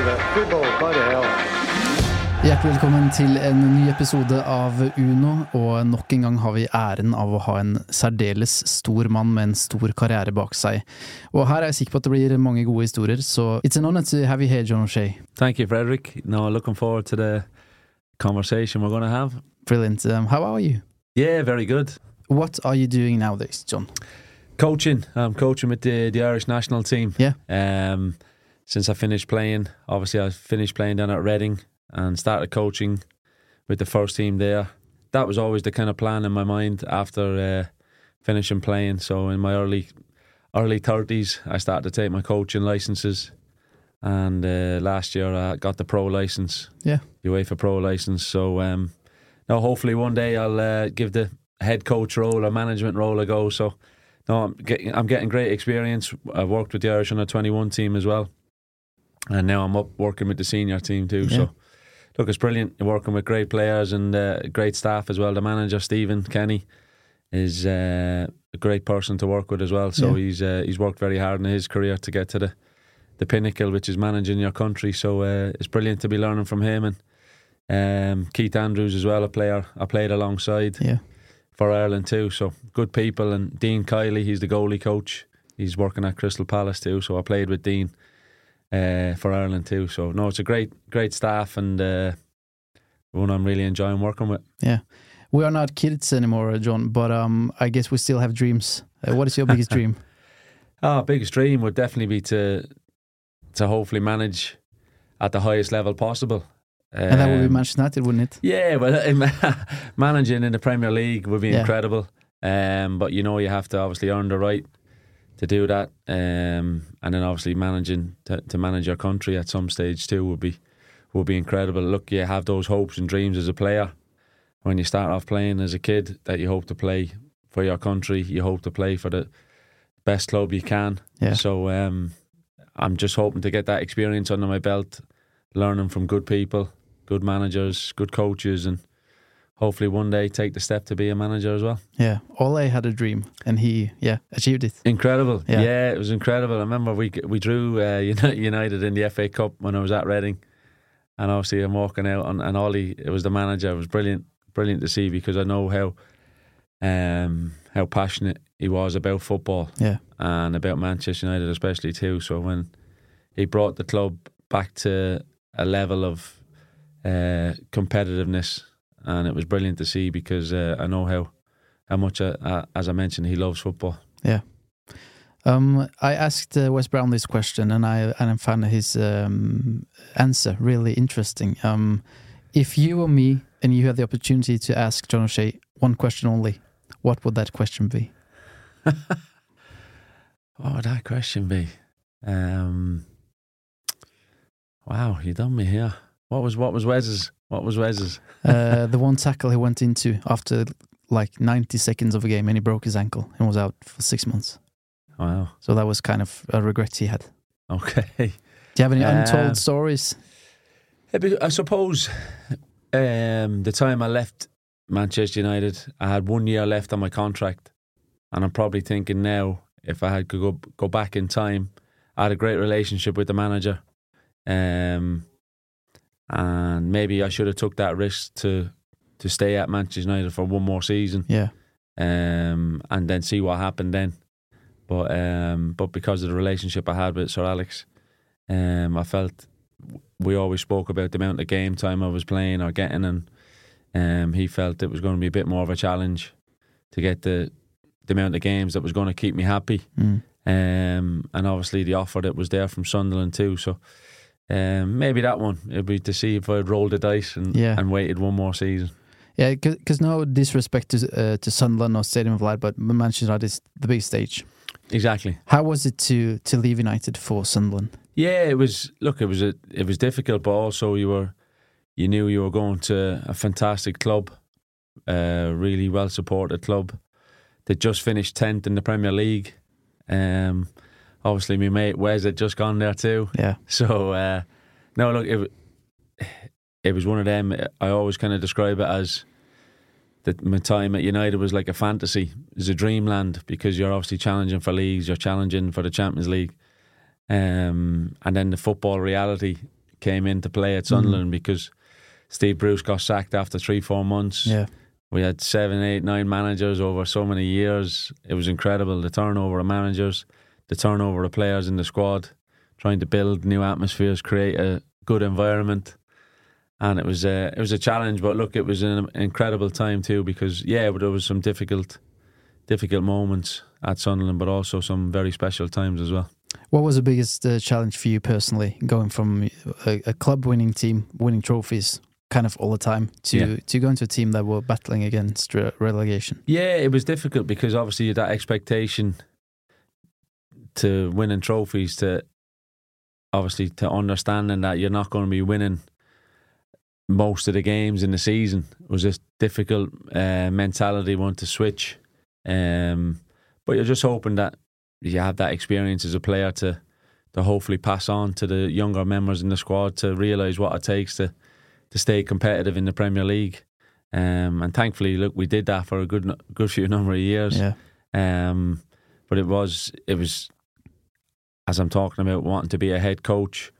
Football, hell. Hjertelig velkommen til en ny episode av Uno, og nok en gang har vi æren av å ha en særdeles stor mann med en stor karriere bak seg. Og her er jeg sikker på at det blir mange gode historier, så it's an honor to have you here, John O'Shea. Thank you, Frederick. I'm looking forward to the conversation we're going to have. Brilliant. Um, how are you? Yeah, very good. What are you doing nowadays, John? Coaching. I'm coaching with the, the Irish national team. Yeah. Um, since I finished playing, obviously I finished playing down at Reading and started coaching with the first team there. That was always the kind of plan in my mind after uh, finishing playing. So in my early early thirties, I started to take my coaching licenses, and uh, last year I got the pro license. Yeah. UEFA pro license. So um, now hopefully one day I'll uh, give the head coach role or management role a go. So no, I'm getting I'm getting great experience. I've worked with the Irish under twenty one team as well, and now I'm up working with the senior team too. Yeah. So look, it's brilliant. You're working with great players and uh, great staff as well. The manager Stephen Kenny is uh, a great person to work with as well. So Yeah. he's uh, he's worked very hard in his career to get to the the pinnacle, which is managing your country. So uh, it's brilliant to be learning from him and um, Keith Andrews as well, a player I played alongside Yeah. for Ireland too. So good people and Dean Kiely, he's the goalie coach. He's working at Crystal Palace too. So I played with Dean uh, for Ireland too. So no, it's a great great staff and uh, one I'm really enjoying working with. Yeah. We are not kids anymore, John, but um, I guess we still have dreams. Uh, what is your biggest dream? Our biggest dream would definitely be to to hopefully manage at the highest level possible. And that would be Um, Manchester United, wouldn't it? Yeah, well, managing in the Premier League would be Yeah. incredible. Um, but you know, you have to obviously earn the right to do that, um, and then obviously managing to, to manage your country at some stage too would be would be incredible. Look, you have those hopes and dreams as a player when you start off playing as a kid that you hope to play for your country. You hope to play for the best club you can. Yeah. So um, I'm just hoping to get that experience under my belt, learning from good people, good managers, good coaches, and hopefully one day take the step to be a manager as well. Yeah. Ole had a dream, and he, yeah, achieved it. Incredible. Yeah. Yeah, it was incredible. I remember we we drew uh, United in the FA Cup when I was at Reading, and obviously I'm walking out, and, and Ole, it was the manager. It was brilliant, brilliant to see because I know how um, how passionate he was about football Yeah. and about Manchester United especially too. So when he brought the club back to a level of uh, competitiveness, and it was brilliant to see because uh, I know how how much, uh, uh, as I mentioned, he loves football. Yeah. Um, I asked uh, Wes Brown this question, and I and I found his um, answer really interesting. Um, if you or me and you had the opportunity to ask John O'Shea one question only, what would that question be? What would that question be? Um, wow, you done me here. What was what was Wes's? What was Wes's? Uh, the one tackle he went into after like 90 seconds of a game, and he broke his ankle and was out for six months. Wow. So that was kind of a regret he had. Okay. Do you have any untold stories? I suppose um, the time I left Manchester United, I had one year left on my contract, and I'm probably thinking now if I had to go go back in time, I had a great relationship with the manager, um, and maybe I should have took that risk to to stay at Manchester United for one more season, Yeah. um, and then see what happened then. But um, but because of the relationship I had with Sir Alex, um, I felt we always spoke about the amount of game time I was playing or getting, and um, he felt it was going to be a bit more of a challenge to get the the amount of games that was going to keep me happy. Mm. Um, and obviously the offer that was there from Sunderland too. So um, maybe that one it'd be to see if I'd rolled the dice and, Yeah. and waited one more season. Yeah, because no disrespect to uh, to Sunderland or Stadium of Light, but Manchester United is the big stage. Exactly. How was it to to leave United for Sunderland? Yeah, it was. Look, it was a, it was difficult, but also you were, you knew you were going to a fantastic club, a really well supported club. They just finished tenth in the Premier League. Um, obviously, my mate Wes had just gone there too. Yeah, So uh, no, look, it it was one of them. I always kind of describe it as that my time at United was like a fantasy, it's a dreamland because you're obviously challenging for leagues, you're challenging for the Champions League, um, and then the football reality came into play at Sunderland because Steve Bruce got sacked after three four months. yeah, We had seven, eight, nine managers over so many years. It was incredible. The turnover of managers, the turnover of players in the squad, trying to build new atmospheres, create a good environment. And it was a, it was a challenge, but look, it was an incredible time too because yeah, there was some difficult, difficult moments at Sunderland, but also some very special times as well. What was the biggest uh, challenge for you personally, going from a, a club winning team, winning trophies, kind of all the time, to Yeah. to go into a team that were battling against re- relegation? Yeah, it was difficult because obviously you had that expectation to winning trophies to obviously to understanding that you're not going to be winning most of the games in the season It was a difficult uh, mentality one to switch. Um, but you're just hoping that you have that experience as a player to to hopefully pass on to the younger members in the squad to realise what it takes to to stay competitive in the Premier League. Um, and thankfully, look, we did that for a good good few number of years. Yeah, Um, but it was it was as I'm talking about wanting to be a head coach.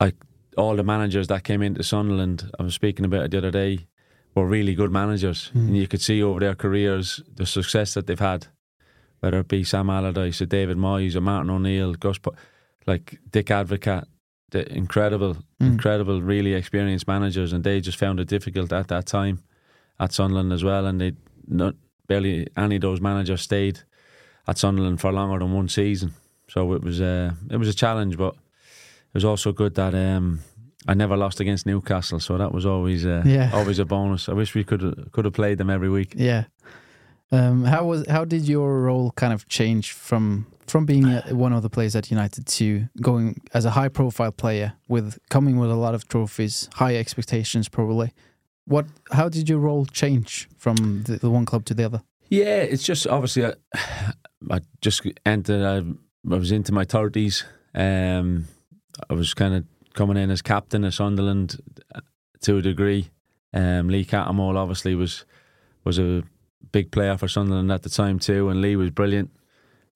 Like all the managers that came into Sunderland, I was speaking about it the other day, were really good managers, Mm. and you could see over their careers the success that they've had. Whether it be Sam Allardyce, or David Moyes, or Martin O'Neill, Gus, like Dick Advocaat, the incredible, Mm. incredible, really experienced managers, and they just found it difficult at that time at Sunderland as well, and they not barely any of those managers stayed at Sunderland for longer than one season. So it was uh, it was a challenge, but it was also good that um, I never lost against Newcastle, so that was always uh, Yeah. always a bonus. I wish we could could have played them every week. yeah. Um, how was how did your role kind of change from from being a, one of the players at United to going as a high profile player with coming with a lot of trophies, high expectations probably? What how did your role change from the, the one club to the other? Yeah, it's just obviously I, I just entered. I, I was into my thirties. Um, I was kind of coming in as captain of Sunderland uh, to a degree. Um, Lee Cattermole obviously was was a big player for Sunderland at the time too, and Lee was brilliant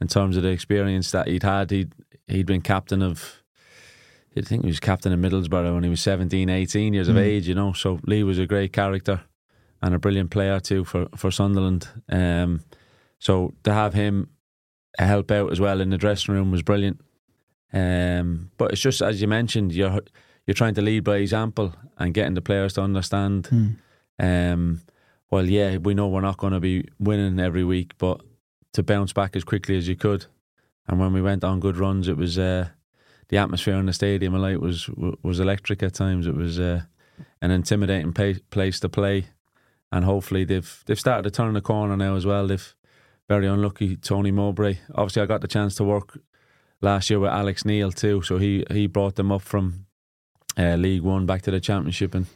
in terms of the experience that he'd had. He'd he'd been captain of. I think he was captain of Middlesbrough when he was 17, 18 years of Mm. age, you know. So Lee was a great character and a brilliant player too for, for Sunderland. Um, so to have him help out as well in the dressing room was brilliant. Um, but it's just as you mentioned, you're you're trying to lead by example and getting the players to understand. Hmm. Um, well, yeah, we know we're not going to be winning every week, but to bounce back as quickly as you could. And when we went on good runs, it was uh, the atmosphere in the stadium. Like was was electric at times. It was uh, an intimidating pa- place to play, and hopefully they've they've started to turn the corner now as well. They've very unlucky Tony Mowbray. Obviously, I got the chance to work last year with Alex Neil too, so he he brought them up from uh, League One back to the Championship, and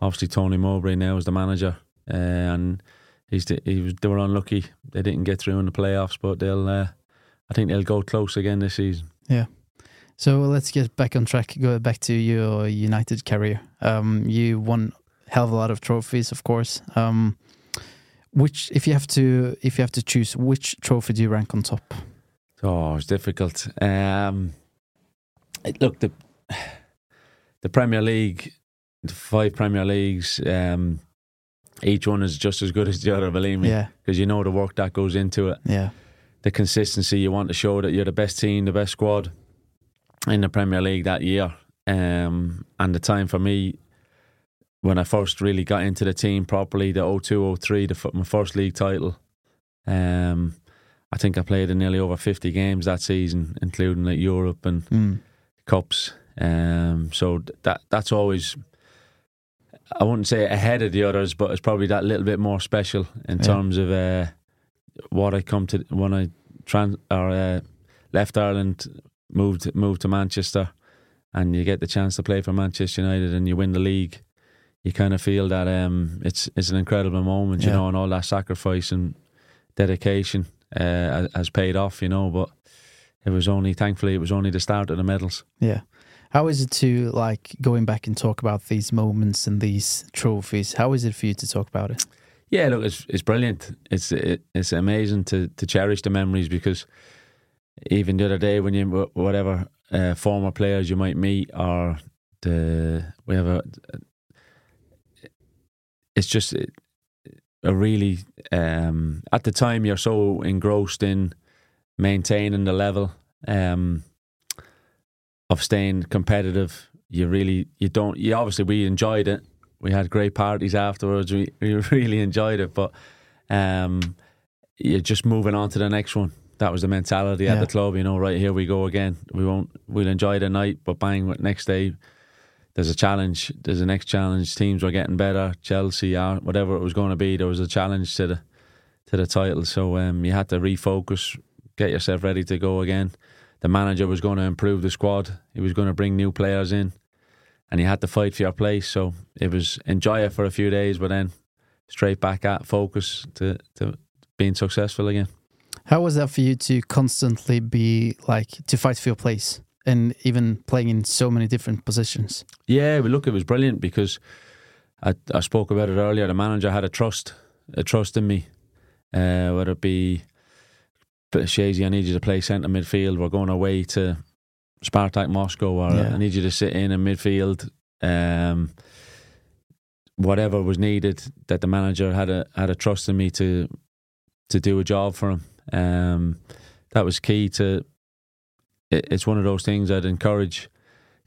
obviously Tony Mowbray now is the manager, uh, and he's the, he was they were unlucky they didn't get through in the playoffs, but they'll uh, I think they'll go close again this season. Yeah. So let's get back on track. Go back to your United career. Um, you won hell of a lot of trophies, of course. Um, which, if you have to, if you have to choose, which trophy do you rank on top? Oh, it's difficult. Um, it- look, the the Premier League, the five Premier Leagues, um, each one is just as good as the other. Believe me, Yeah. because you know the work that goes into it, Yeah. the consistency. You want to show that you're the best team, the best squad in the Premier League that year. Um, and the time for me when I first really got into the team properly, the 0203, the my first league title. Um, I think I played in nearly over 50 games that season, including like Europe and Mm. cups. Um, so that that's always I wouldn't say ahead of the others, but it's probably that little bit more special in Yeah. terms of uh, what I come to when I trans or uh, left Ireland, moved moved to Manchester, and you get the chance to play for Manchester United and you win the league. You kind of feel that um, it's it's an incredible moment, you Yeah. know, and all that sacrifice and dedication uh, has paid off, you know. But it was only, thankfully, it was only the start of the medals. Yeah. How is it to like going back and talk about these moments and these trophies? How is it for you to talk about it? Yeah, look, it's it's brilliant. It's it, it's amazing to to cherish the memories because even the other day when you whatever uh, former players you might meet or the we have a it's just a really um, at the time you're so engrossed in maintaining the level um, of staying competitive. You really you don't. You obviously we enjoyed it. We had great parties afterwards. We we really enjoyed it, but um, you're just moving on to the next one. That was the mentality at the club. You know, right here we go again. We won't. We'll enjoy the night, but bang, next day there's a challenge. There's a next challenge. Teams were getting better. Chelsea, whatever it was going to be, there was a challenge to the to the title. So um, you had to refocus, get yourself ready to go again. The manager was going to improve the squad. He was going to bring new players in, and you had to fight for your place. So it was enjoy it for a few days, but then straight back at focus to to being successful again. How was that for you to constantly be like to fight for your place and even playing in so many different positions? Yeah, but look, it was brilliant because I, I spoke about it earlier. The manager had a trust, a trust in me. Uh, whether it be Shazy, I need you to play centre midfield. We're going away to Spartak Moscow, or Yeah. I need you to sit in in midfield. Um, whatever was needed, that the manager had a had a trust in me to to do a job for him. Um, that was key to. It, it's one of those things I'd encourage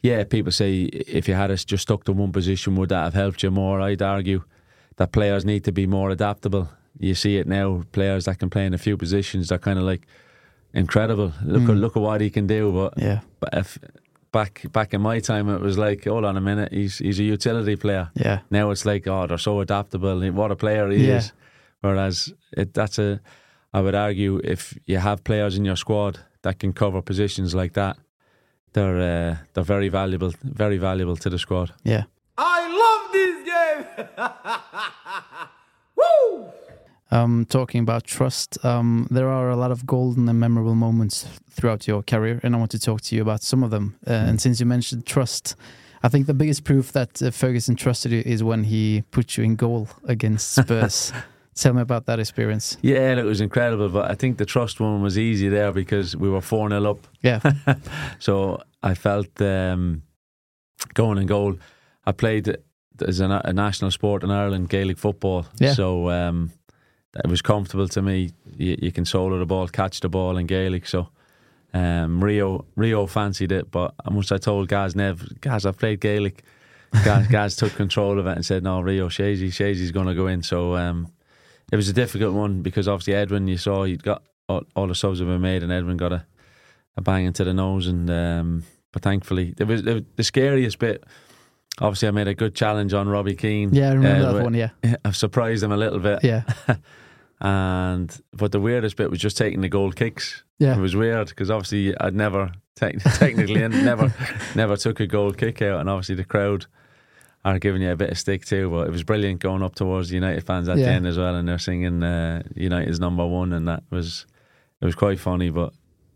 yeah, people say if you had us just stuck to one position, would that have helped you more? I'd argue that players need to be more adaptable. You see it now, players that can play in a few positions, they're kind of like incredible. Look at Mm. look at what he can do. But, Yeah. but if back back in my time, it was like, hold on a minute, he's he's a utility player. Yeah. Now it's like, oh, they're so adaptable. What a player he Yeah. is. Whereas it, that's a, I would argue, if you have players in your squad that can cover positions like that, they're uh, they're very valuable, very valuable to the squad. Yeah. I love this game. Woo! Um, talking about trust, um, there are a lot of golden and memorable moments throughout your career, and I want to talk to you about some of them. Uh, and since you mentioned trust, I think the biggest proof that uh, Ferguson trusted you is when he put you in goal against Spurs. Tell me about that experience. Yeah, it was incredible. But I think the trust one was easy there because we were four 0 up. Yeah, So I felt um, going in goal. I played as a, a national sport in Ireland, Gaelic football. Yeah. So um, it was comfortable to me. You, you can solo the ball, catch the ball in Gaelic. So um, Rio Rio fancied it, but once I told Gaz Nev, Gaz, I've played Gaelic. Gaz, Gaz took control of it and said, "No, Rio Shazy, Shazy's going to go in." So um, it was a difficult one because obviously Edwin, you saw he'd got all, all the subs have been made, and Edwin got a, a bang into the nose, and um, but thankfully it was, it was the scariest bit. Obviously, I made a good challenge on Robbie Keane. yeah, I remember Uh, that one. Yeah, I've surprised him a little bit, yeah, and but the weirdest bit was just taking the goal kicks. yeah. It was weird because obviously I'd never te- technically never never took a goal kick out, and obviously the crowd are giving you a bit of stick too. But it was brilliant going up towards the United fans at the end as well, and they're singing uh, United's number one, and that was it was quite funny. But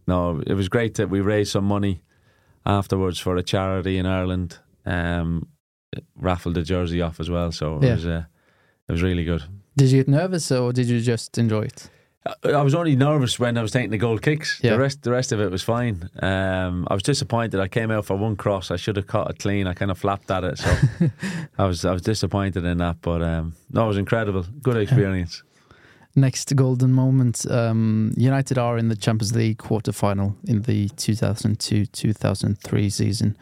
no, it was great that we raised some money afterwards for a charity in Ireland. Um, raffled the jersey off as well, so it Yeah. was uh, it was really good. Did you get nervous or did you just enjoy it? I was only nervous when I was taking the goal kicks. Yeah. The rest, the rest of it was fine. Um, I was disappointed. I came out for one cross. I should have caught it clean. I kind of flapped at it, so I was I was disappointed in that. But um, no, it was incredible. Good experience. Next golden moment. Um, United are in the Champions League quarter final in the 2002-2003 season.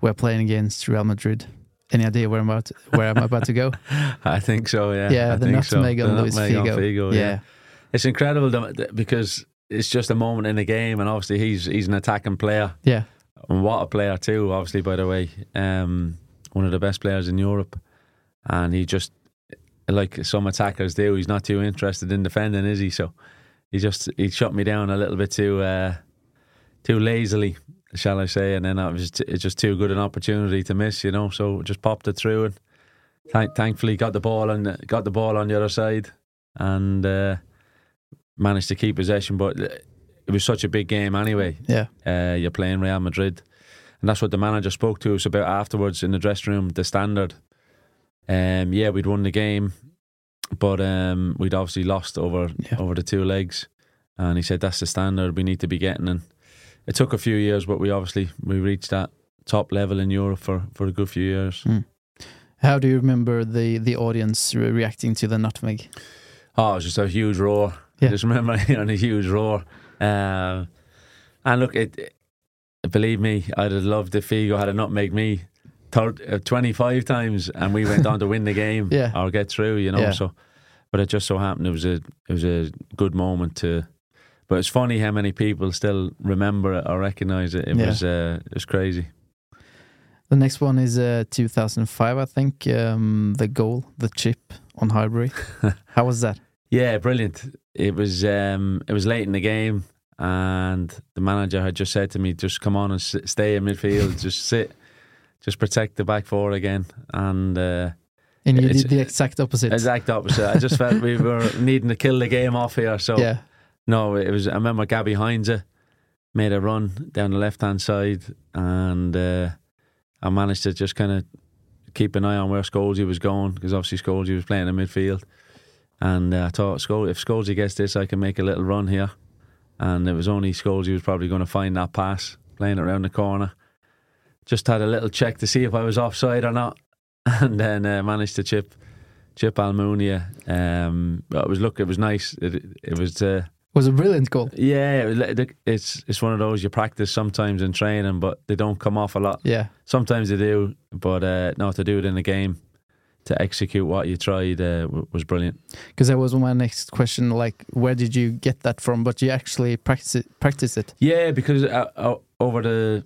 We're playing against Real Madrid. Any idea where I'm about where I'm about to go? I think so. Yeah. Yeah, I the think so. nutmeg on Luis nutmeg Figo. Figo, yeah. It's incredible because it's just a moment in the game, and obviously he's he's an attacking player, yeah, and what a player too. Obviously, by the way, um, one of the best players in Europe, and he just like some attackers do. He's not too interested in defending, is he? So he just he shut me down a little bit too uh, too lazily, shall I say? And then it was t- it's just too good an opportunity to miss, you know. So just popped it through and. Thank, thankfully, got the ball on got the ball on the other side, and uh, managed to keep possession. But it was such a big game anyway. yeah, Uh, you're playing Real Madrid, and that's what the manager spoke to us about afterwards in the dressing room. The standard. Um, yeah, we'd won the game, but um, we'd obviously lost over Yeah. over the two legs, and he said that's the standard we need to be getting. And it took a few years, but we obviously we reached that top level in Europe for, for a good few years. How do you remember the the audience re- reacting to the nutmeg? Oh, it was just a huge roar. Yeah. I just remember hearing a huge roar. Um, and look, it, it- believe me, I'd have loved if Figo had not made me thir- uh, 25 times and we went on to win the game Yeah. or get through, you know. Yeah. So, but it just so happened it was a it was a good moment to. But it's funny how many people still remember it or recognize it. It Yeah. was uh, it was crazy. The next one is uh, 2005, I think. Um, the goal, the chip on Highbury. How was that? Yeah, brilliant. It was um, it was late in the game, and the manager had just said to me, "Just come on and s- stay in midfield. just sit, just protect the back four again." And uh, And you did the exact opposite. exact opposite. I just felt we were needing to kill the game off here. So Yeah, no, it was. I remember Gabby Heinze made a run down the left hand side, and uh, I managed to just kind of keep an eye on where Scholesy was going because obviously Scholesy was playing in midfield, and uh, I thought, Skol- if Scholesy gets this, I can make a little run here, and it was only Scholesy was probably going to find that pass, playing it around the corner. Just had a little check to see if I was offside or not, and then uh, managed to chip. Chip Almunia. Um, but it was look. It was nice. It, it was uh, was a brilliant goal. yeah, it's it's one of those you practice sometimes in training, but they don't come off a lot. Yeah, Sometimes they do, but uh, no, to do it in a game, to execute what you tried uh, was brilliant. because that was my next question. Like, where did you get that from? But you actually practice it. Practice it. Yeah, because uh, over the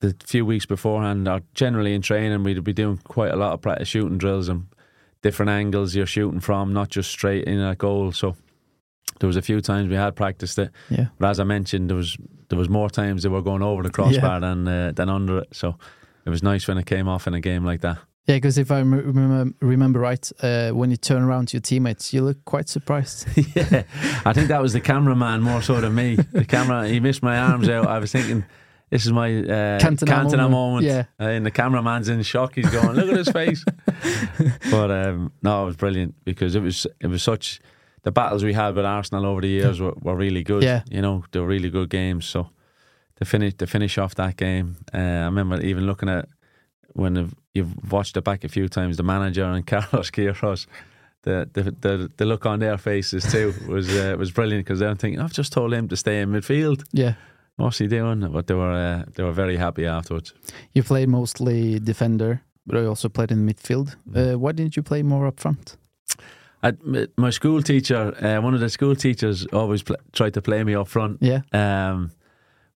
the few weeks beforehand, or generally in training, we'd be doing quite a lot of practice shooting drills and different angles you're shooting from, not just straight in at goal. So there was a few times we had practiced it. Yeah, But as I mentioned, there was there was more times they were going over the crossbar than uh, than under it. So it was nice when it came off in a game like that. Yeah. Because if I remember, remember right, uh, when you turn around to your teammates, you look quite surprised. yeah, I think that was the cameraman more so than me. The camera, he missed my arms out. I was thinking, this is my uh, Cantona Cantona, moment. moment. Yeah. Uh, and the cameraman's in shock. He's going, look at his face. but um, no, it was brilliant because it was it was such. The battles we had with Arsenal over the years were, were really good. Yeah. you know, they were really good games. So to finish to finish off that game, uh, I remember even looking at when you've- you've watched it back a few times, the manager and Carlos Queiroz, the the the, the look on their faces too was uh, was brilliant because they're thinking, I've just told him to stay in midfield. yeah, What's he doing? But they were uh, they were very happy afterwards. you played mostly defender, but you also played in midfield. Uh, why didn't you play more up front? I, m- my school teacher, uh, one of the school teachers, always pl- tried to play me up front. Yeah, Um,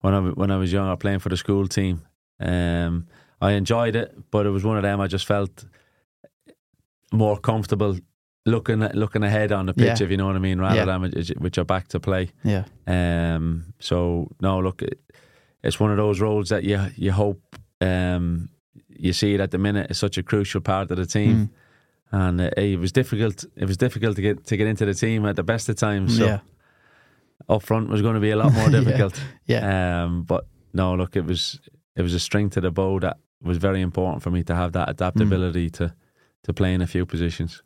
when I when I was young, younger, playing for the school team, um, I enjoyed it, but it was one of them I just felt more comfortable looking at, looking ahead on the pitch, Yeah. if you know what I mean, rather Yeah. than with, with your back to play. yeah, Um, so no, look, it, it's one of those roles that you you hope um, you see it at the minute. It's such a crucial part of the team, Mm. and uh, it was difficult. It was difficult to get to get into the team at the best of times. So yeah, up front was going to be a lot more difficult. yeah. Um, but no, look, it was it was a string to the bow that was very important for me to have that adaptability to to play in a few positions.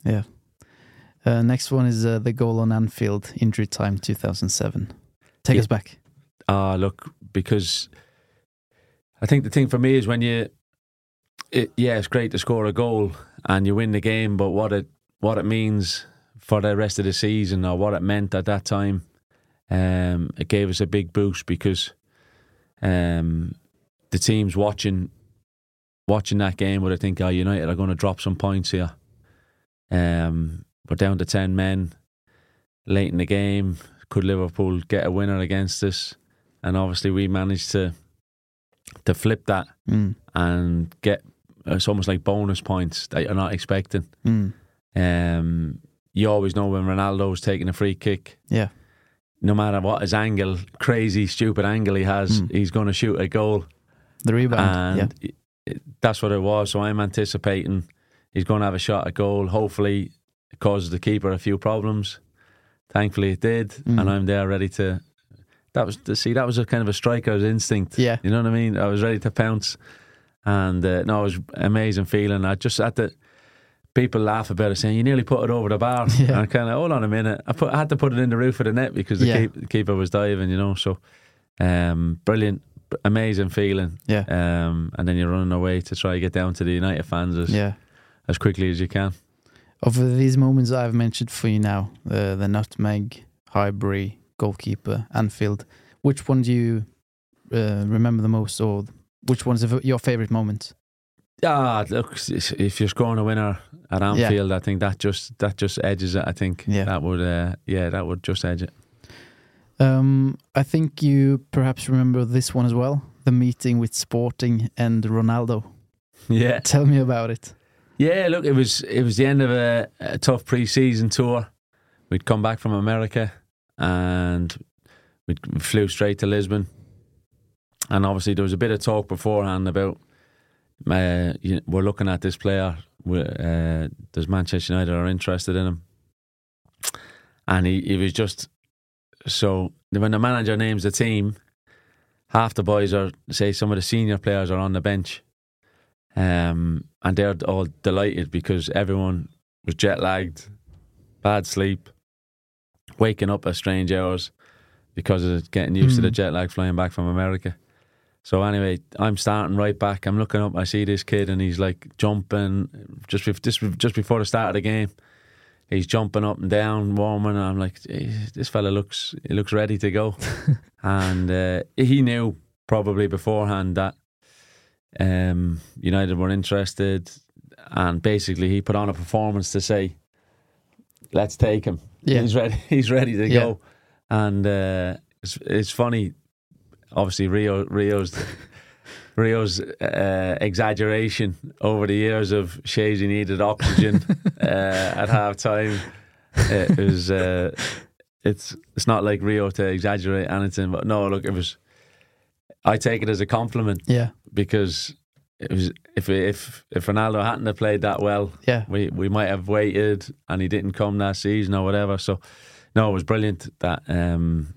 Uh, next one is uh, the goal on Anfield, injury time 2007. Take Yeah. us back. Ah, look, because I think the thing for me is when you, it, yeah, it's great to score a goal and you win the game, but what it what it means for the rest of the season or what it meant at that time, um, it gave us a big boost because um, the teams watching watching that game would I think, oh, United are going to drop some points here. Um, we're down to ten men late in the game. Could Liverpool get a winner against us? And obviously, we managed to to flip that Mm. and get it's almost like bonus points that you're not expecting. Mm. Um, you always know when Ronaldo's taking a free kick, Yeah. no matter what his angle, crazy, stupid angle he has, Mm. he's going to shoot a goal. The rebound. And it- it- that's what it was. So I'm anticipating he's going to have a shot at goal. Hopefully, it causes the keeper a few problems. Thankfully, it did, Mm. and I'm there ready to. That was to see. That was a kind of a striker's instinct. Yeah. you know what I mean. I was ready to pounce, and uh, no, it was amazing feeling. I just had to. People laugh about it, saying you nearly put it over the bar. Yeah. And I kind of hold on a minute. I put I had to put it in the roof of the net because the Yeah. keep, keeper was diving. You know, so um, brilliant, amazing feeling. Yeah. Um, and then you're running away to try to get down to the United fans as, Yeah. as quickly as you can. Of these moments I've mentioned for you now, uh, the nutmeg, Highbury, goalkeeper, Anfield, which one do you uh, remember the most, or which one's your favorite moment? Ah, look, if you're scoring a winner at Yeah. Anfield, I think that just that just edges it. I think Yeah. that would, uh, yeah, that would just edge it. Um, I think you perhaps remember this one as well, the meeting with Sporting and Ronaldo. Yeah, Tell me about it. yeah. Look, it was it was the end of a, a tough pre-season tour. We'd come back from America, and we flew straight to Lisbon. And obviously, there was a bit of talk beforehand about uh, you- we're looking at this player. we uh, does Manchester United are interested in him? And he, he was just so when the manager names the team, half the boys are say some of the senior players are on the bench, um, and they're all delighted because everyone was jet lagged, bad sleep, waking up at strange hours because of getting used to the Mm. jet lag flying back from America. So anyway, I'm starting right back. I'm looking up. I see this kid, and he's like jumping just just just before the start of the game. He's jumping up and down, warming. And I'm like, this fella looks he looks ready to go. and uh, he knew probably beforehand that um, United were interested, and basically he put on a performance to say, "Let's take him. Yeah. He's ready. He's ready to Yeah. go." And uh, it's, it's funny. Obviously, Rio Rio's Rio's uh, exaggeration over the years of Shazy needed oxygen uh, at half time. It was. Uh, it's it's not like Rio to exaggerate anything, but no, look, it was. I take it as a compliment Yeah, because it was if if if Ronaldo hadn't have played that well, yeah, we we might have waited and he didn't come that season or whatever. So no, it was brilliant that um,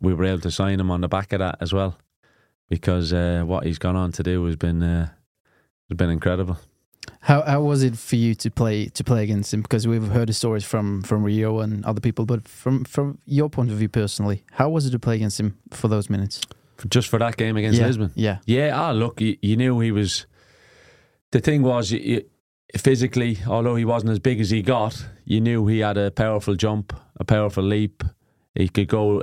we were able to sign him on the back of that as well, because uh, what he's gone on to do has been uh, has been incredible. How how was it for you to play to play against him? Because we've heard the stories from from Rio and other people, but from from your point of view personally, how was it to play against him for those minutes? Just for that game against yeah, Lisbon, yeah, yeah. Ah, look, you, you knew he was. The thing was, you, physically, although he wasn't as big as he got, you knew he had a powerful jump, a powerful leap. He could go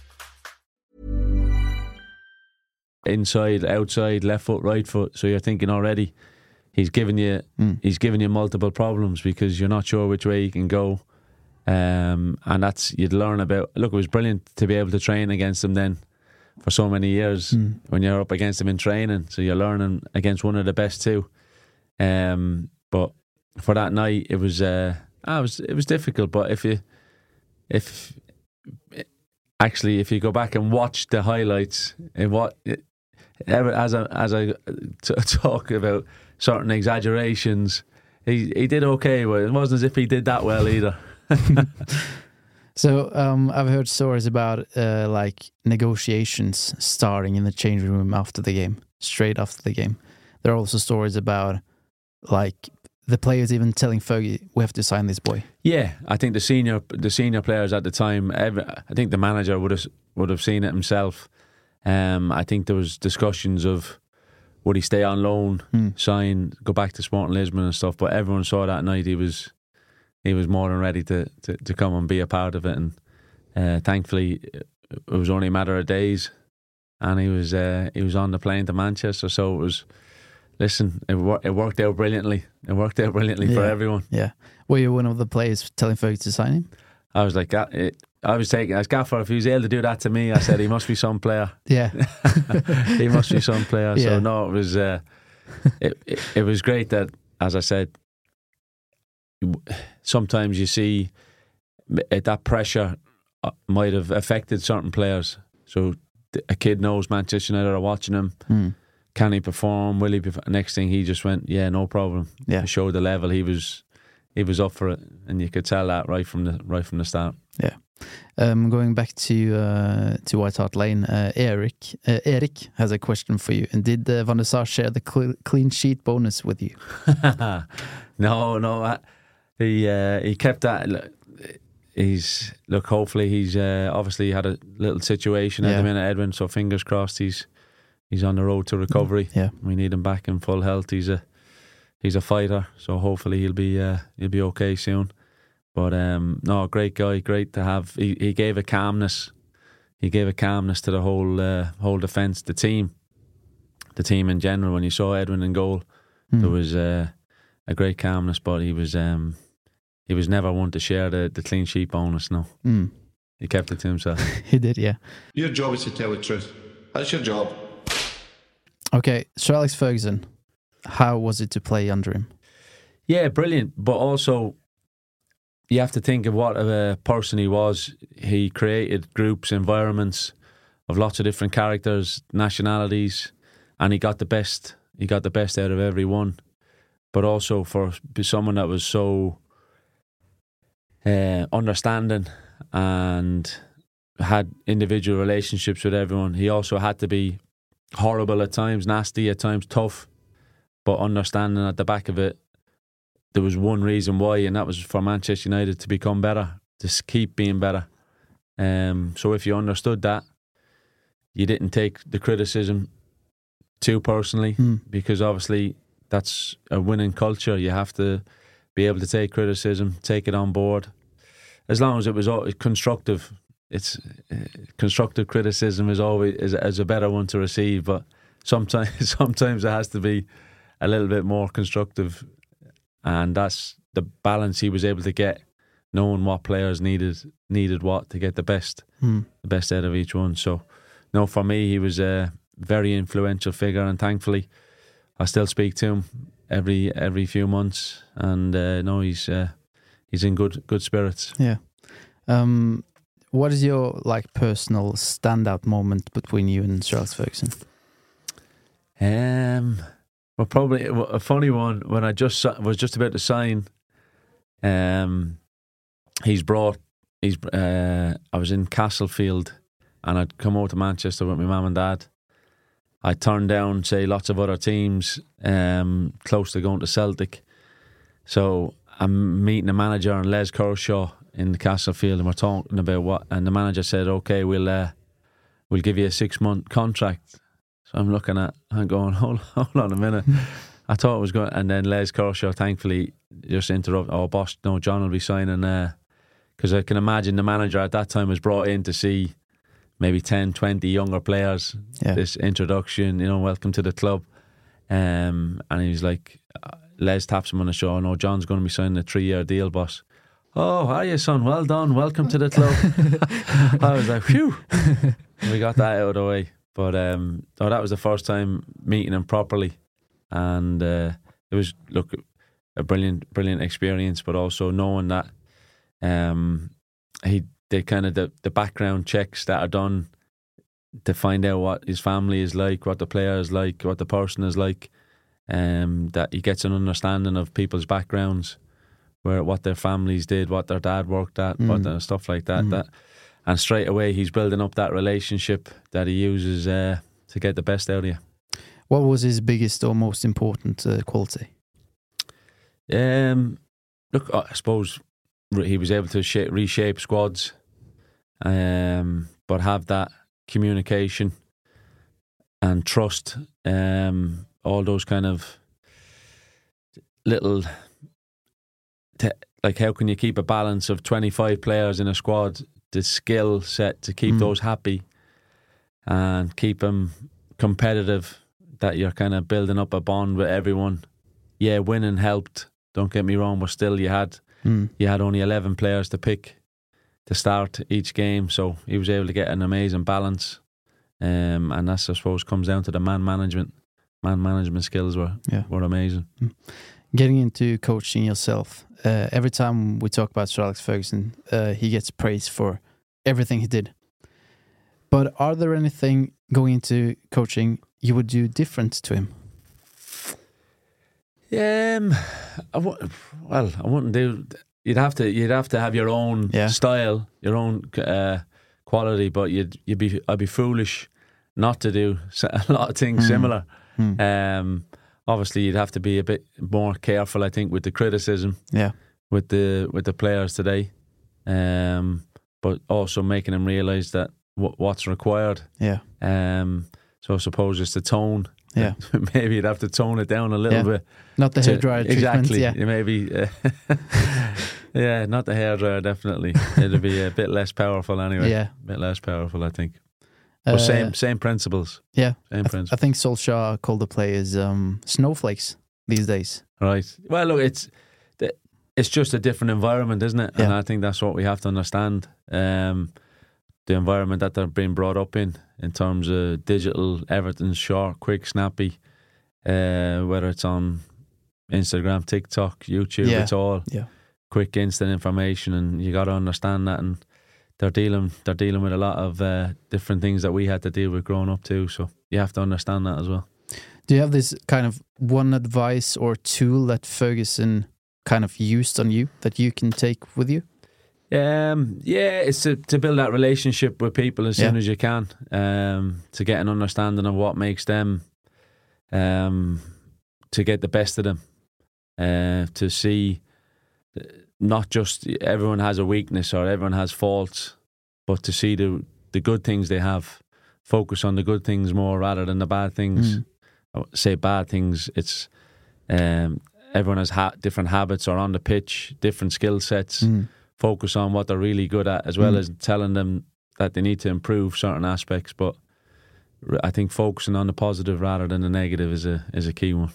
Inside, outside, left foot, right foot. So you're thinking already he's giving you Mm. he's giving you multiple problems because you're not sure which way you can go. Um, and that's you'd learn about. Look, it was brilliant to be able to train against him then for so many years Mm. when you're up against him in training. So you're learning against one of the best too. Um, but for that night, it was uh, ah, it was it was difficult. But if you if actually if you go back and watch the highlights and what as I as I t- talk about certain exaggerations, he he did okay. But it wasn't as if he did that well either. So um, I've heard stories about uh, like negotiations starting in the changing room after the game, straight after the game. There are also stories about like the players even telling Fergie, "We have to sign this boy." Yeah, I think the senior the senior players at the time, every, I think the manager would have would have seen it himself. Um, I think there was discussions of would he stay on loan, Mm. sign, go back to Sporting Lisbon and stuff. But everyone saw that night he was he was more than ready to to, to come and be a part of it. And uh, thankfully, it was only a matter of days, and he was uh, he was on the plane to Manchester. So it was. Listen, it, wor- it worked out brilliantly. It worked out brilliantly for everyone. Yeah. Were you one of the players telling Fergie to sign him? I was like, "Ga- it, I was taking as gaffer. If he was able to do that to me, I said he must be some player. Yeah. he must be some player. Yeah. So no, it was uh, it, it it was great that, as I said, sometimes you see m- that pressure uh, might have affected certain players. So a kid knows Manchester United are watching him. Hmm. Can he perform? Will he? Perform? Next thing he just went, yeah, no problem. Yeah. showed the level he was. He was up for it, and you could tell that right from the right from the start. Um, going back to uh, to White Hart Lane, uh, Eric uh, Eric has a question for you. And did uh, Van der Sar share the cl- clean sheet bonus with you? no, no. I, he uh, he kept that. look, He's look. Hopefully, he's uh, obviously had a little situation at Yeah. the minute, Edwin. So fingers crossed, he's he's on the road to recovery. Yeah. We need him back in full health. He's a he's a fighter, so hopefully he'll be uh, he'll be okay soon. But um, no, great guy, great to have. He he gave a calmness. He gave a calmness to the whole uh, whole defence, the team, the team in general. When you saw Edwin in goal, Hmm. there was uh, a great calmness, but he was um, he was never one to share the, the clean sheet bonus. No, Hmm. he kept it to himself. He did, yeah. Your job is to tell the truth. That's your job. Okay, Sir Alex Ferguson, how was it to play under him? yeah, brilliant. But also, you have to think of what a person he was. He created groups, environments of lots of different characters, nationalities, and he got the best. He got the best out of everyone. But also for someone that was so uh, understanding and had individual relationships with everyone, he also had to be horrible at times, nasty at times, tough, but understanding at the back of it. There was one reason why, and that was for Manchester United to become better, to s- keep being better. Um, so if you understood that, you didn't take the criticism too personally, Hmm. because obviously that's a winning culture. You have to be able to take criticism, take it on board, as long as it was all constructive. It's uh, constructive criticism is always is, is a better one to receive, but sometimes sometimes it has to be a little bit more constructive, and that's the balance he was able to get, knowing what players needed needed what to get the best Hmm. the best out of each one. So, no, for me, he was a very influential figure, and thankfully, I still speak to him every every few months, and uh, no, he's uh, he's in good good spirits. Yeah. Um, what is your like personal standout moment between you and Alex Ferguson? Um, well, probably a funny one when I just was just about to sign. Um, he's brought. He's. Uh, I was in Castlefield, and I'd come over to Manchester with my mum and dad. I turned down, say, lots of other teams um, close to going to Celtic. So I'm meeting the manager and Les Kershaw in the Castlefield, and we're talking about what. And the manager said, "Okay, we'll uh, we'll give you a six month contract." So I'm looking at, I'm going, hold, hold on a minute. I thought it was going, and then Les Kershaw, thankfully, just interrupt. Oh, boss, no, John will be signing. There. Because I can imagine the manager at that time was brought in to see maybe 10, 20 younger players. Yeah. This introduction, you know, welcome to the club. Um, and he was like, uh, Les taps him on the shoulder. No, John's going to be signing a three year deal, boss. Oh, are you, son? Well done. Welcome to the club. I was like, phew. we got that out of the way. But um, oh, that was the first time meeting him properly, and uh, it was look. a brilliant, brilliant experience. But also knowing that um, he the kind of the, the background checks that are done to find out what his family is like, what the player is like, what the person is like. Um, that he gets an understanding of people's backgrounds, where what their families did, what their dad worked at, what Mm. the, stuff like that. Mm. That and straight away he's building up that relationship that he uses uh, to get the best out of you. What was his biggest or most important uh, quality? Um, look, I suppose he was able to sha- reshape squads, um, but have that communication and trust. Um, all those kind of little, te- like how can you keep a balance of twenty five players in a squad? The skill set to keep Mm. those happy and keep them competitive. That you're kind of building up a bond with everyone. Yeah, winning helped. Don't get me wrong, but still, you had Mm. you had only 11 players to pick to start each game, so he was able to get an amazing balance. Um, and that's, I suppose, comes down to the man management. Man management skills were Yeah. were amazing. Getting into coaching yourself. Uh, every time we talk about Sir Alex Ferguson, uh, he gets praise for everything he did. But are there anything going into coaching you would do different to him? Um, I w- well, I wouldn't do. You'd have to. You'd have to have your own Yeah. style, your own uh, quality. But you'd you'd be. I'd be foolish not to do a lot of things Mm. similar. Mm. Um, obviously, you'd have to be a bit more careful. I think with the criticism. Yeah. with the with the players today, um, but also making them realise that w- what's required. Yeah. Um, so I suppose it's the tone. Yeah. maybe you'd have to tone it down a little Yeah. bit. Not the to- hairdryer treatment. exactly. Yeah. Maybe. Uh, yeah, not the hairdryer. Definitely, it'd be a bit less powerful anyway. Yeah. a bit less powerful, I think. But Uh, same same principles. Yeah. Same I, th- I think Solskjaer called the players um, snowflakes these days. Right. Well, look, it's it's just a different environment, isn't it? And Yeah. I think that's what we have to understand. Um, the environment that they're being brought up in, in terms of digital, everything's short, quick, snappy. Uh, whether it's on Instagram, TikTok, YouTube, Yeah. it's all Yeah. quick, instant information, and you got to understand that. And they're dealing, they're dealing with a lot of uh, different things that we had to deal with growing up too. So you have to understand that as well. Do you have this kind of one advice or tool that Ferguson kind of used on you that you can take with you? Um, yeah, it's to, to build that relationship with people as soon as you can, um, to get an understanding of what makes them, um, to get the best of them, uh, to see not just everyone has a weakness or everyone has faults, but to see the the good things they have, focus on the good things more rather than the bad things. Mm. I say bad things. It's um, everyone has ha- different habits or on the pitch, different skill sets Mm. focus on what they're really good at, as well Mm. as telling them that they need to improve certain aspects. But I think focusing on the positive rather than the negative is a is a key one.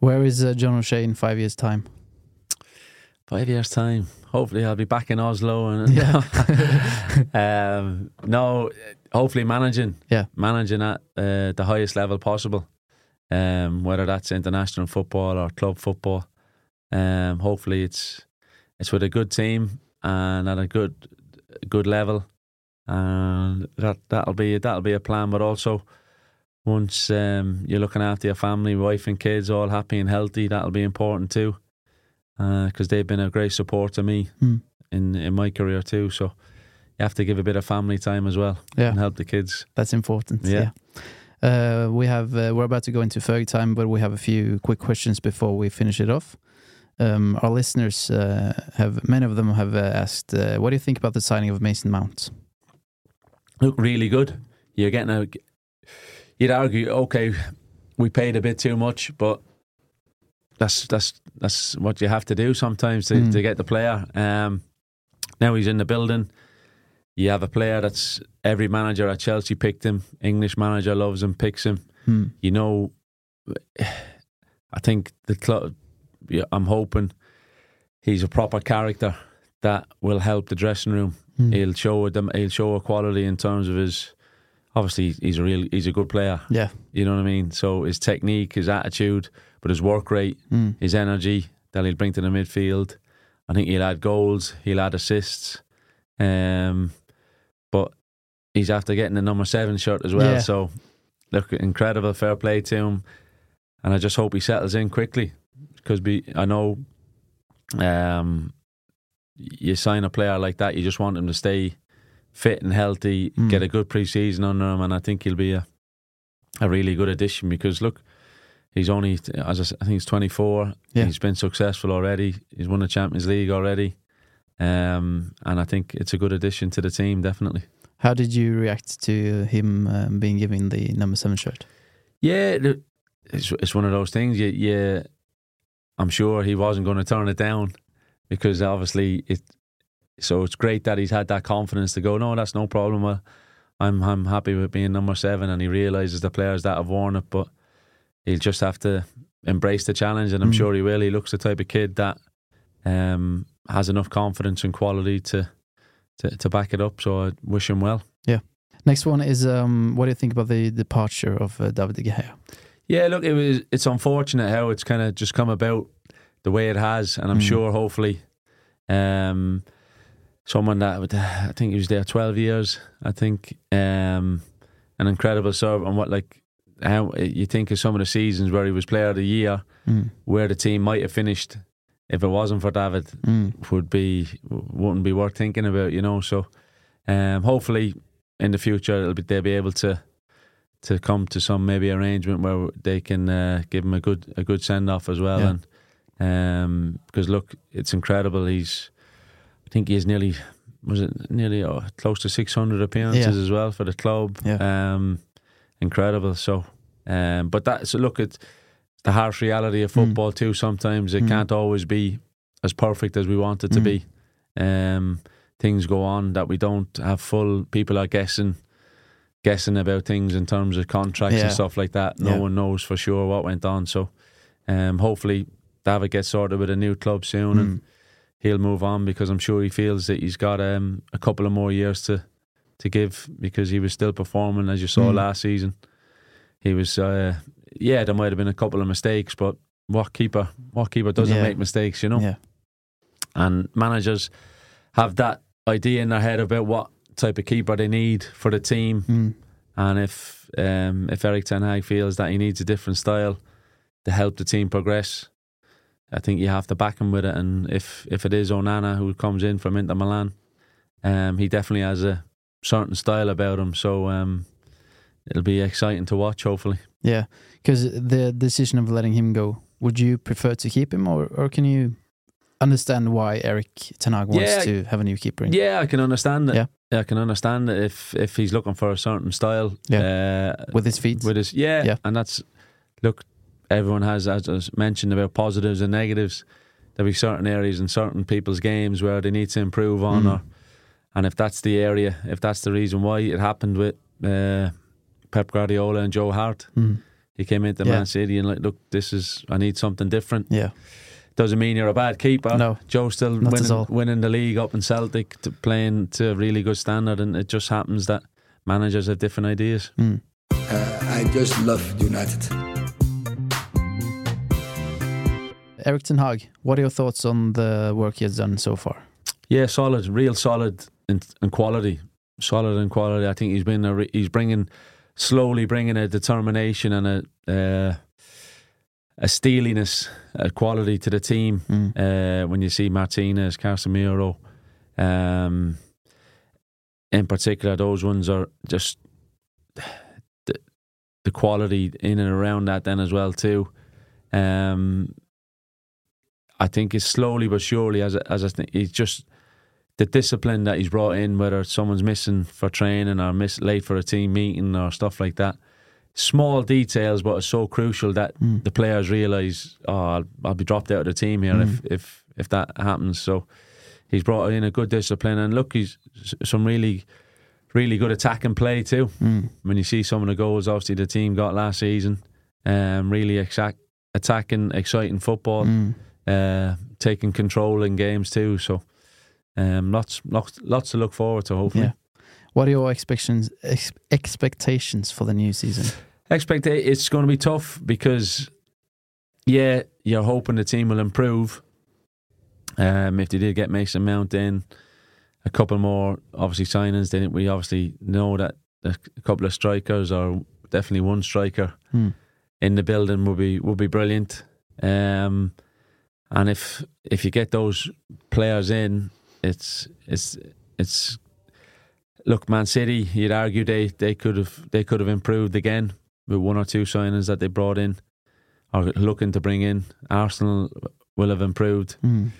Where is uh, John O'Shea in five years' time? Five years time, hopefully I'll be back in Oslo and um, no, hopefully managing, Yeah. managing at uh, the highest level possible, um, whether that's international football or club football. Um, hopefully it's it's with a good team and at a good good level, and that that'll be that'll be a plan. But also, once um, you're looking after your family, wife and kids, all happy and healthy, that'll be important too, because they've been a great support to me Mm. in in my career too. So you have to give a bit of family time as well Yeah. and help the kids. That's important. Yeah. Yeah. Uh, we have uh, we're about to go into Ferg time, but we have a few quick questions before we finish it off. Um, our listeners uh, have many of them have uh, asked, uh, "What do you think about the signing of Mason Mount?" Look really good. You're getting a. You'd argue, okay, we paid a bit too much, but that's that's that's what you have to do sometimes to, Mm. to get the player. Um, now he's in the building. You have a player that's every manager at Chelsea picked him. English manager loves him, picks him. Hmm. You know, I think the club. I'm hoping he's a proper character that will help the dressing room Hmm. he'll show them he'll show a quality in terms of his obviously he's a real he's a good player. Yeah. You know what I mean? So his technique, his attitude, but his work rate, Mm. his energy that he'll bring to the midfield. I think he'll add goals, he'll add assists. Um, but he's after getting the number seven shirt as well. Yeah. So look, incredible, fair play to him, and I just hope he settles in quickly because be I know, um, you sign a player like that, you just want him to stay fit and healthy, Mm. get a good pre-season under him, and I think he'll be a a really good addition because look, he's only as I, I think he's 24. Yeah. He's been successful already. He's won the Champions League already, um, and I think it's a good addition to the team. Definitely. How did you react to him um, being given the number seven shirt? Yeah, it's it's one of those things. You I'm sure he wasn't going to turn it down because obviously it. So it's great that he's had that confidence to go. No, that's no problem. Well, I'm I'm happy with being number seven, and he realizes the players that have worn it, but he'll just have to embrace the challenge, and I'm Mm. sure he will. He looks the type of kid that um, has enough confidence and quality to, to to back it up. So I wish him well. Yeah. Next one is um, what do you think about the departure of uh, David De Gea? Yeah, look, it was. It's unfortunate how it's kind of just come about the way it has, and I'm Mm. sure, hopefully, um, someone that would, I think he was there 12 years. I think um, an incredible serve, and what like how you think of some of the seasons where he was Player of the Year, Mm. where the team might have finished if it wasn't for David Mm. would be wouldn't be worth thinking about, you know. So, um, hopefully, in the future, it'll be, they'll be able to to come to some maybe arrangement where they can uh, give him a good a good send off as well. Yeah. And um, because look, it's incredible. He's I think he's nearly was it nearly oh, close to six hundred appearances Yeah. as well for the club. Yeah. Um, incredible. So, um, but that's so look, at the harsh reality of Mm. football too. Sometimes it Mm. can't always be as perfect as we want it to Mm. be. Um, things go on that we don't have full. People are guessing, guessing about things in terms of contracts Yeah. and stuff like that. No one knows for sure what went on. So, um, hopefully, David gets sorted with a new club soon and Mm. He'll move on because I'm sure he feels that he's got um, a couple of more years to to give because he was still performing as you saw Mm. last season. He was, uh, yeah, there might have been a couple of mistakes, but what keeper, what keeper doesn't Yeah. make mistakes, you know? Yeah. And managers have that idea in their head about what type of keeper they need for the team, Mm. and if um, if Erik Ten Hag feels that he needs a different style to help the team progress, I think you have to back him with it. And if if it is Onana who comes in from Inter Milan, um, he definitely has a certain style about him. So um, it'll be exciting to watch. Hopefully, Yeah, because the decision of letting him go, would you prefer to keep him, or, or can you understand why Erik Ten Hag wants Yeah. to have a new keeper in? yeah, I can understand it. Yeah. I can understand it if if he's looking for a certain style. uh, With his feet? with his yeah, Yeah. and that's look. Everyone has, as I was mentioned, about positives and negatives. There'll be certain areas in certain people's games where they need to improve on, Mm. or and if that's the area, if that's the reason why it happened with uh, Pep Guardiola and Joe Hart, Mm. he came into Yeah. Man City and like, look, this is I need something different. Yeah. Doesn't mean you're a bad keeper. No, Joe still not winning, all. winning the league up in Celtic, to playing to a really good standard, and it just happens that managers have different ideas. Mm. Uh, I just love United. Erik Ten Hag, what are your thoughts on the work he has done so far? Yeah, solid, real solid in, in quality, solid in quality. I think he's been a re- he's bringing slowly bringing a determination and a uh, a steeliness, a quality to the team. Mm. Uh, when you see Martinez, Casemiro, um, in particular, those ones are just the the quality in and around that then as well too. Um, I think it's slowly but surely as as I think it's just the discipline that he's brought in, whether someone's missing for training or miss late for a team meeting or stuff like that. Small details, but it's so crucial that Mm. the players realise, oh, I'll, I'll be dropped out of the team here if, if if that happens. So he's brought in a good discipline, and look, he's some really, really good attacking play too. Mm. When you see some of the goals, obviously the team got last season, um, really exact, attacking, exciting football, Mm. Uh, taking control in games too. So um, lots, lots, lots to look forward to. Hopefully, Yeah. What are your expectations ex- expectations for the new season? Expect it's going to be tough because, yeah, you're hoping the team will improve. Um, if they did get Mason Mount in, a couple more obviously signings, then we obviously know that a couple of strikers or definitely one striker Hmm. in the building would be would be brilliant. Um, and if if you get those players in, it's it's it's look, Man City. You'd argue they they could have they could have improved again with one or two signings that they brought in or looking to bring in. Arsenal will have improved. Mm.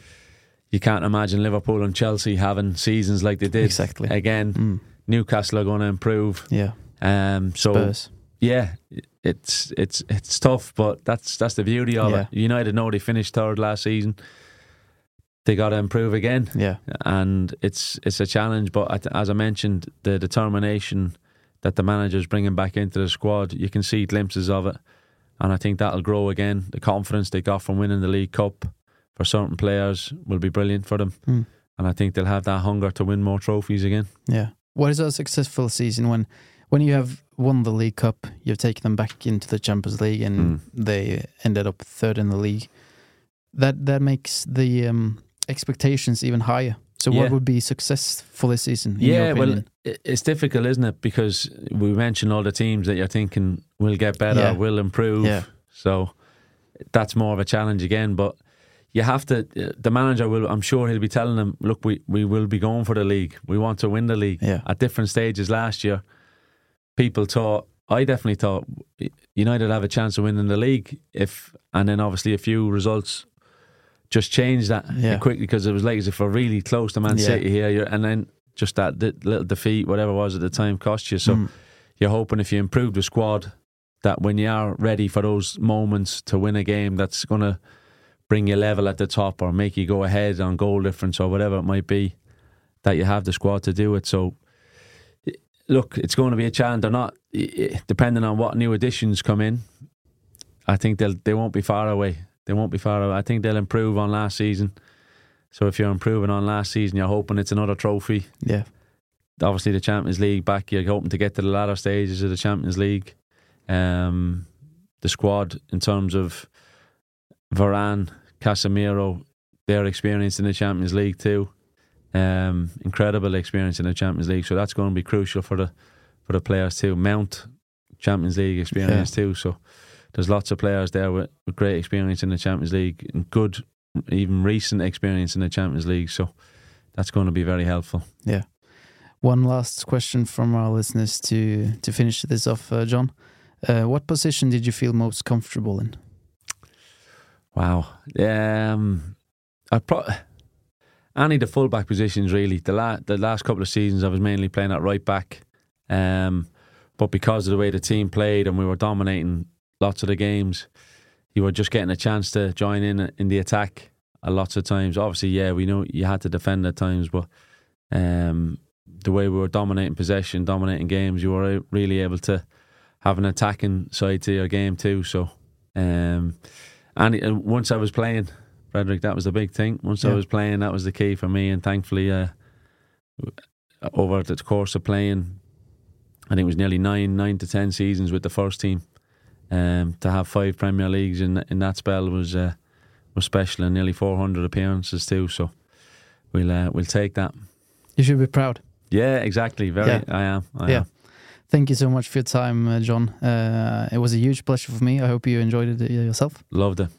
You can't imagine Liverpool and Chelsea having seasons like they did Exactly. again. Mm. Newcastle are going to improve. Yeah. Um, so Spurs. Yeah, it's it's it's tough, but that's that's the beauty of Yeah. it. United know they finished third last season. They got to improve again, Yeah. and it's it's a challenge. But as I mentioned, the determination that the manager's bringing back into the squad, you can see glimpses of it, and I think that'll grow again. The confidence they got from winning the League Cup for certain players will be brilliant for them, Mm. and I think they'll have that hunger to win more trophies again. Yeah. What is a successful season when when you have won the League Cup, you've taken them back into the Champions League and Mm. they ended up third in the league. That that makes the um, expectations even higher. So Yeah. what would be success for this season? In yeah, well, it's difficult, isn't it? Because we mentioned all the teams that you're thinking will get better, Yeah. will improve. Yeah. So that's more of a challenge again. But you have to. The manager will. I'm sure he'll be telling them, "Look, we we will be going for the league. We want to win the league." Yeah. At different stages last year, people thought. I definitely thought United have a chance of winning the league if, and then obviously a few results just changed that Yeah. quickly because it was like as if we're really close to Man Yeah. City here, you're, and then just that di- little defeat, whatever it was at the time, cost you. So Mm. you're hoping if you improve the squad, that when you are ready for those moments to win a game, that's going to bring you level at the top or make you go ahead on goal difference or whatever it might be, that you have the squad to do it. So look, it's going to be a challenge. They're not depending on what new additions come in. I think they'll they won't be far away. They won't be far away. I think they'll improve on last season. So if you're improving on last season, you're hoping it's another trophy. yeah. Obviously, the Champions League back. You're hoping to get to the latter stages of the Champions League. Um, the squad in terms of Varane, Casemiro, their experience in the Champions League too. Um, incredible experience in the Champions League. So that's going to be crucial for the for the players too. Mount Champions League experience too. So there's lots of players there with, with great experience in the Champions League and good, even recent experience in the Champions League. So that's going to be very helpful. Yeah. One last question from our listeners to to finish this off, uh, John. Uh, what position did you feel most comfortable in? Wow. Um, I pro- any of the fullback positions really. The la- the last couple of seasons I was mainly playing at right back, um, but because of the way the team played and we were dominating lots of the games, you were just getting a chance to join in in the attack. A lots of times, obviously, yeah, we know you had to defend at times, but um, the way we were dominating possession, dominating games, you were really able to have an attacking side to your game too. So. Um, and once I was playing, Fredrik, that was the big thing. Once I was playing, that was the key for me. And thankfully, uh, over the course of playing, I think it was nearly nine, nine to ten seasons with the first team. Um, to have five Premier Leagues in in that spell was uh, was special, and nearly four hundred appearances too. So we'll uh, we'll take that. You should be proud. Yeah, exactly. Very, Yeah. I am. I Yeah. am. Thank you so much for your time, uh, John. Uh, it was a huge pleasure for me. I hope you enjoyed it uh, yourself. Loved it.